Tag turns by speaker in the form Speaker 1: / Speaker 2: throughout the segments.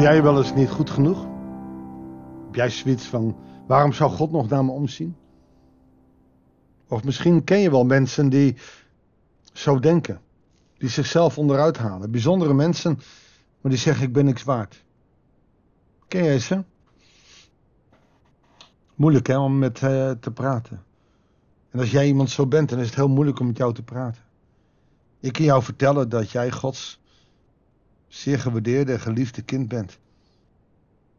Speaker 1: Jij wel eens niet goed genoeg? Heb jij zoiets van, waarom zou God nog naar me omzien? Of misschien ken je wel mensen die zo denken. Die zichzelf onderuit halen. Bijzondere mensen, maar die zeggen ik ben niks waard. Ken jij ze? Moeilijk hè, om met uh, te praten. En als jij iemand zo bent, dan is het heel moeilijk om met jou te praten. Ik kan jou vertellen dat jij Gods zeer gewaardeerde en geliefde kind bent.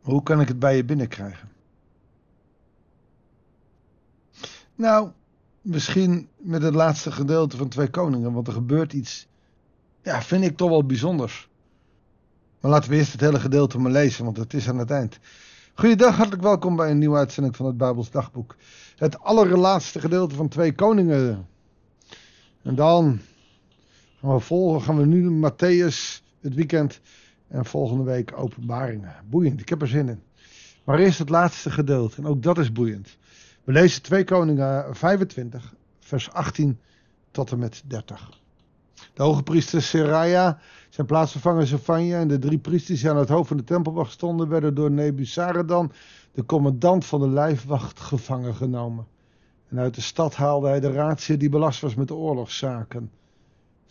Speaker 1: Hoe kan ik het bij je binnenkrijgen? Nou, misschien met het laatste gedeelte van Twee Koningen, want er gebeurt iets, ja, vind ik toch wel bijzonders. Maar laten we eerst het hele gedeelte maar lezen, want het is aan het eind. Goeiedag, hartelijk welkom bij een nieuwe uitzending van het Bijbels Dagboek. Het allerlaatste gedeelte van Twee Koningen. En dan gaan we volgen, gaan we nu Matthäus het weekend en volgende week openbaringen. Boeiend, ik heb er zin in. Maar eerst het laatste gedeelte, en ook dat is boeiend. We lezen 2 Koningen 25, vers 18 tot en met 30. De hoge priester Seraya, zijn plaatsvervanger Zephania en de drie priesters die aan het hoofd van de tempelwacht stonden, werden door Nebuzaradan, de commandant van de lijfwacht, gevangen genomen. En uit de stad haalde hij de raadsheer die belast was met de oorlogszaken.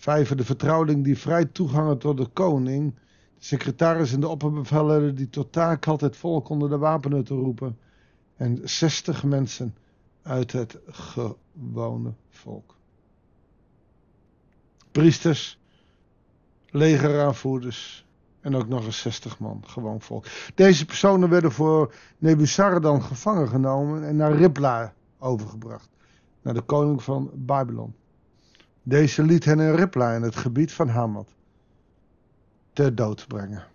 Speaker 1: Vijver de vertrouweling die vrij toegang had tot de koning. De secretaris en de opperbevelhebber die tot taak had het volk onder de wapenen te roepen. En zestig mensen uit het gewone volk. Priesters, legeraanvoerders en ook nog eens 60 man, gewoon volk. Deze personen werden voor Nebuzaradan gevangen genomen en naar Ribla overgebracht, naar de koning van Babylon. Deze liet hen in Ripla in het gebied van Hamad ter dood brengen.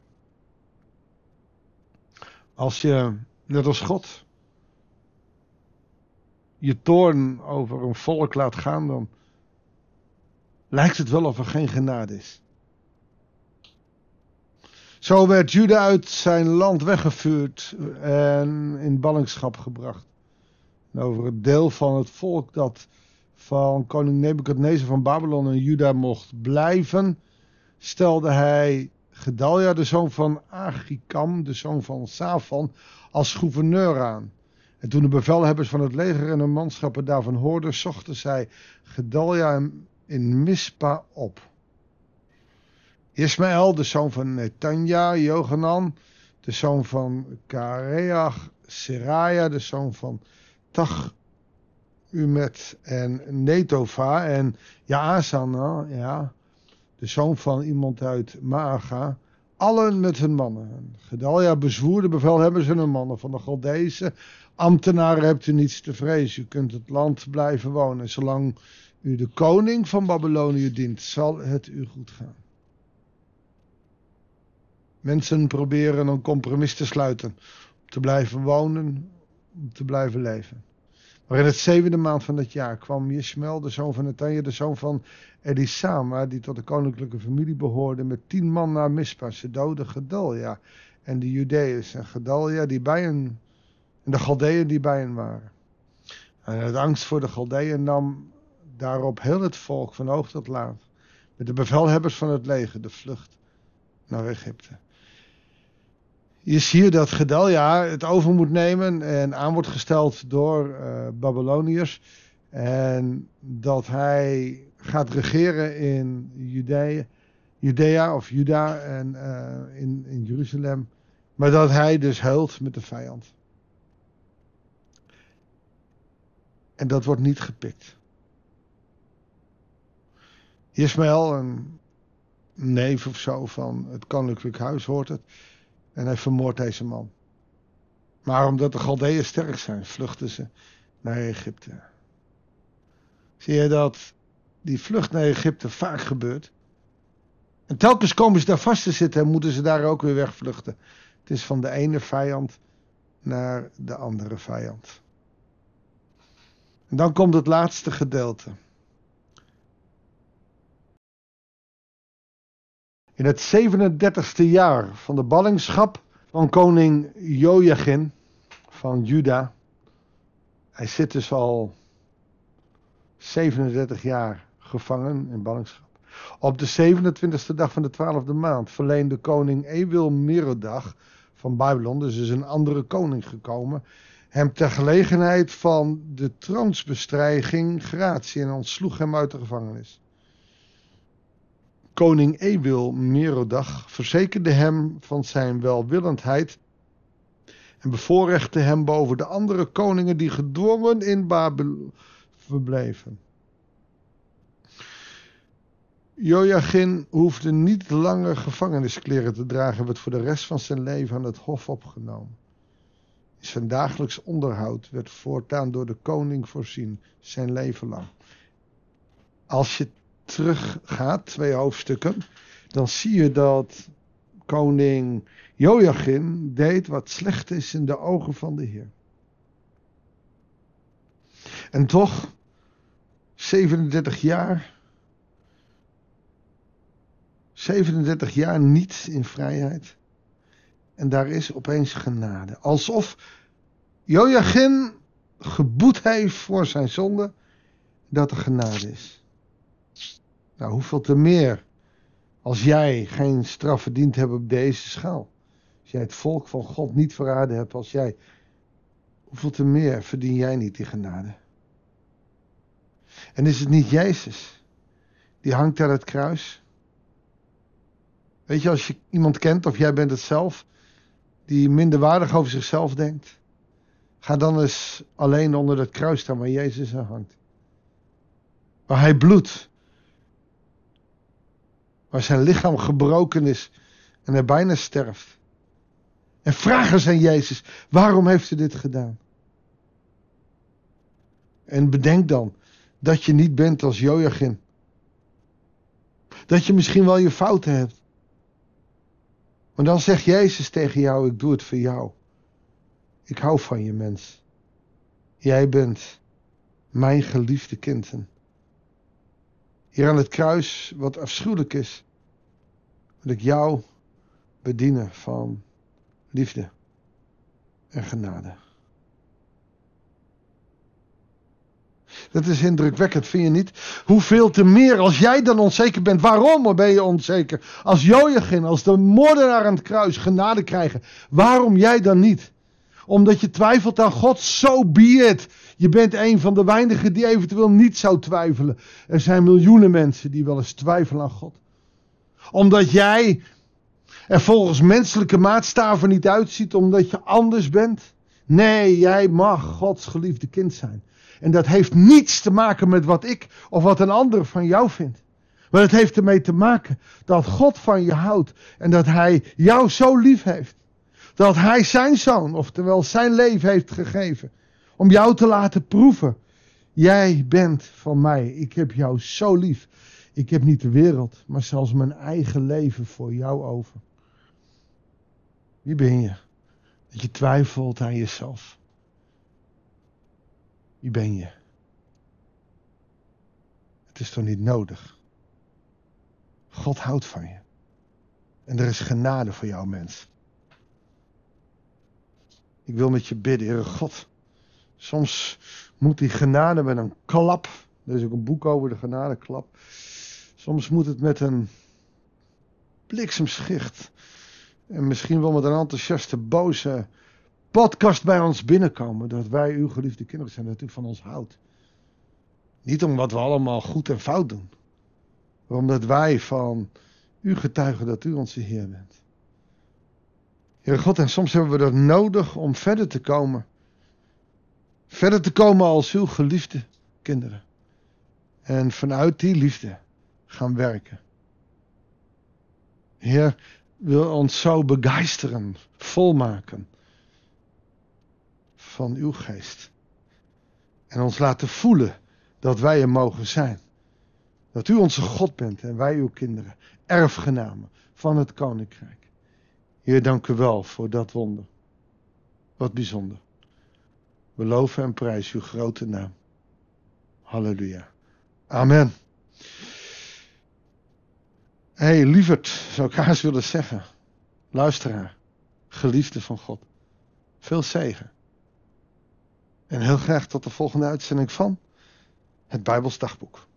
Speaker 1: Als je, net als God, je toorn over een volk laat gaan, dan lijkt het wel of er geen genade is. Zo werd Juda uit zijn land weggevuurd en in ballingschap gebracht. En over het deel van het volk dat van koning Nebukadnezar van Babylon en Juda mocht blijven, stelde hij Gedalia, de zoon van Agikam, de zoon van Safan, als gouverneur aan. En toen de bevelhebbers van het leger en de manschappen daarvan hoorden, zochten zij Gedalia in Mispa op. Ismaël, de zoon van Netanja, Johanan, de zoon van Kareach, Seraya, de zoon van Tach, Umet en Netova en Jaazana, ja, de zoon van iemand uit Maaga, allen met hun mannen. Gedalia bezwoer de bevelhebbers en hun mannen van de Galdeese ambtenaren hebt u niets te vrezen. U kunt het land blijven wonen. Zolang u de koning van Babylonië dient, zal het u goed gaan. Mensen proberen een compromis te sluiten. Om te blijven wonen, om te blijven leven. Maar in het zevende maand van dat jaar kwam Ishmael, de zoon van Netanja, de zoon van Elisama, die tot de koninklijke familie behoorde, met tien man naar Mispa. Ze doden Gedalia en de Judeërs en Gedalia die bij hen, en de Galdeën die bij hen waren. En uit angst voor de Galdeën nam daarop heel het volk van hoog tot laat, met de bevelhebbers van het leger, de vlucht naar Egypte. Je ziet dat Gedalia het over moet nemen en aan wordt gesteld door uh, Babyloniërs. En dat hij gaat regeren in Judea, Judea of Juda en uh, in, in Jeruzalem. Maar dat hij dus huilt met de vijand. En dat wordt niet gepikt. Ismaël, een neef of zo van het koninklijk huis, hoort het. En hij vermoordt deze man. Maar omdat de Galdeën sterk zijn, vluchten ze naar Egypte. Zie je dat die vlucht naar Egypte vaak gebeurt? En telkens komen ze daar vast te zitten en moeten ze daar ook weer wegvluchten. Het is van de ene vijand naar de andere vijand. En dan komt het laatste gedeelte. In het 37ste jaar van de ballingschap van koning Joachim van Juda. Hij zit dus al 37 jaar gevangen in ballingschap. Op de 27e dag van de 12e maand verleende koning Ewil Merodach van Babylon, dus is een andere koning gekomen, hem ter gelegenheid van de troonsbestrijging gratie en ontsloeg hem uit de gevangenis. Koning Ewil Merodach verzekerde hem van zijn welwillendheid en bevoorrechte hem boven de andere koningen die gedwongen in Babylon verbleven. Joachim hoefde niet langer gevangeniskleren te dragen, werd voor de rest van zijn leven aan het hof opgenomen. Zijn dagelijks onderhoud werd voortaan door de koning voorzien, zijn leven lang. Als je teruggaat, twee hoofdstukken, dan zie je dat koning Joachim deed wat slecht is in de ogen van de Heer. En toch, 37 jaar 37 jaar niet in vrijheid. En daar is opeens genade. Alsof Joachim geboet heeft voor zijn zonde, dat er genade is. Nou, hoeveel te meer als jij geen straf verdiend hebt op deze schaal. Als jij het volk van God niet verraden hebt, als jij. Hoeveel te meer verdien jij niet die genade? En is het niet Jezus die hangt aan het kruis? Weet je, als je iemand kent of jij bent het zelf, die minderwaardig over zichzelf denkt, ga dan eens alleen onder dat kruis staan waar Jezus aan hangt. Waar hij bloedt. Waar zijn lichaam gebroken is en hij bijna sterft. En vraag eens aan Jezus, waarom heeft hij dit gedaan? En bedenk dan dat je niet bent als Joachim. Dat je misschien wel je fouten hebt. Maar dan zegt Jezus tegen jou: Ik doe het voor jou. Ik hou van je mens. Jij bent mijn geliefde kinderen. Hier aan het kruis, wat afschuwelijk is, wil ik jou bedienen van liefde en genade. Dat is indrukwekkend, vind je niet? Hoeveel te meer als jij dan onzeker bent. Waarom ben je onzeker? Als Joachim, als de moordenaar aan het kruis genade krijgen. Waarom jij dan niet? Omdat je twijfelt aan God, so be it. Je bent een van de weinigen die eventueel niet zou twijfelen. Er zijn miljoenen mensen die wel eens twijfelen aan God. Omdat jij er volgens menselijke maatstaven niet uitziet, omdat je anders bent. Nee, jij mag Gods geliefde kind zijn. En dat heeft niets te maken met wat ik of wat een ander van jou vindt. Maar het heeft ermee te maken dat God van je houdt en dat Hij jou zo lief heeft. Dat Hij zijn zoon, oftewel zijn leven heeft gegeven, om jou te laten proeven. Jij bent van mij, ik heb jou zo lief. Ik heb niet de wereld, maar zelfs mijn eigen leven voor jou over. Wie ben je? Dat je twijfelt aan jezelf. Wie ben je? Het is toch niet nodig? God houdt van je. En er is genade voor jou, mens. Ik wil met je bidden, Heere God. Soms moet die genade met een klap. Er is ook een boek over de genadeklap. Soms moet het met een bliksemschicht. En misschien wel met een enthousiaste, boze podcast bij ons binnenkomen. Dat wij uw geliefde kinderen zijn, dat u van ons houdt. Niet omdat we allemaal goed en fout doen. Maar omdat wij van u getuigen dat u onze Heer bent. Heer God, en soms hebben we dat nodig om verder te komen. Verder te komen als uw geliefde kinderen. En vanuit die liefde gaan werken. Heer, wil ons zo begeisteren, volmaken van uw geest. En ons laten voelen dat wij er mogen zijn. Dat u onze God bent en wij uw kinderen, erfgenamen van het koninkrijk. Heer, dank u wel voor dat wonder. Wat bijzonder. We loven en prijzen uw grote naam. Halleluja. Amen. Hé, lieverd, zou ik haast willen zeggen. Luisteraar, geliefde van God. Veel zegen. En heel graag tot de volgende uitzending van het Bijbels Dagboek.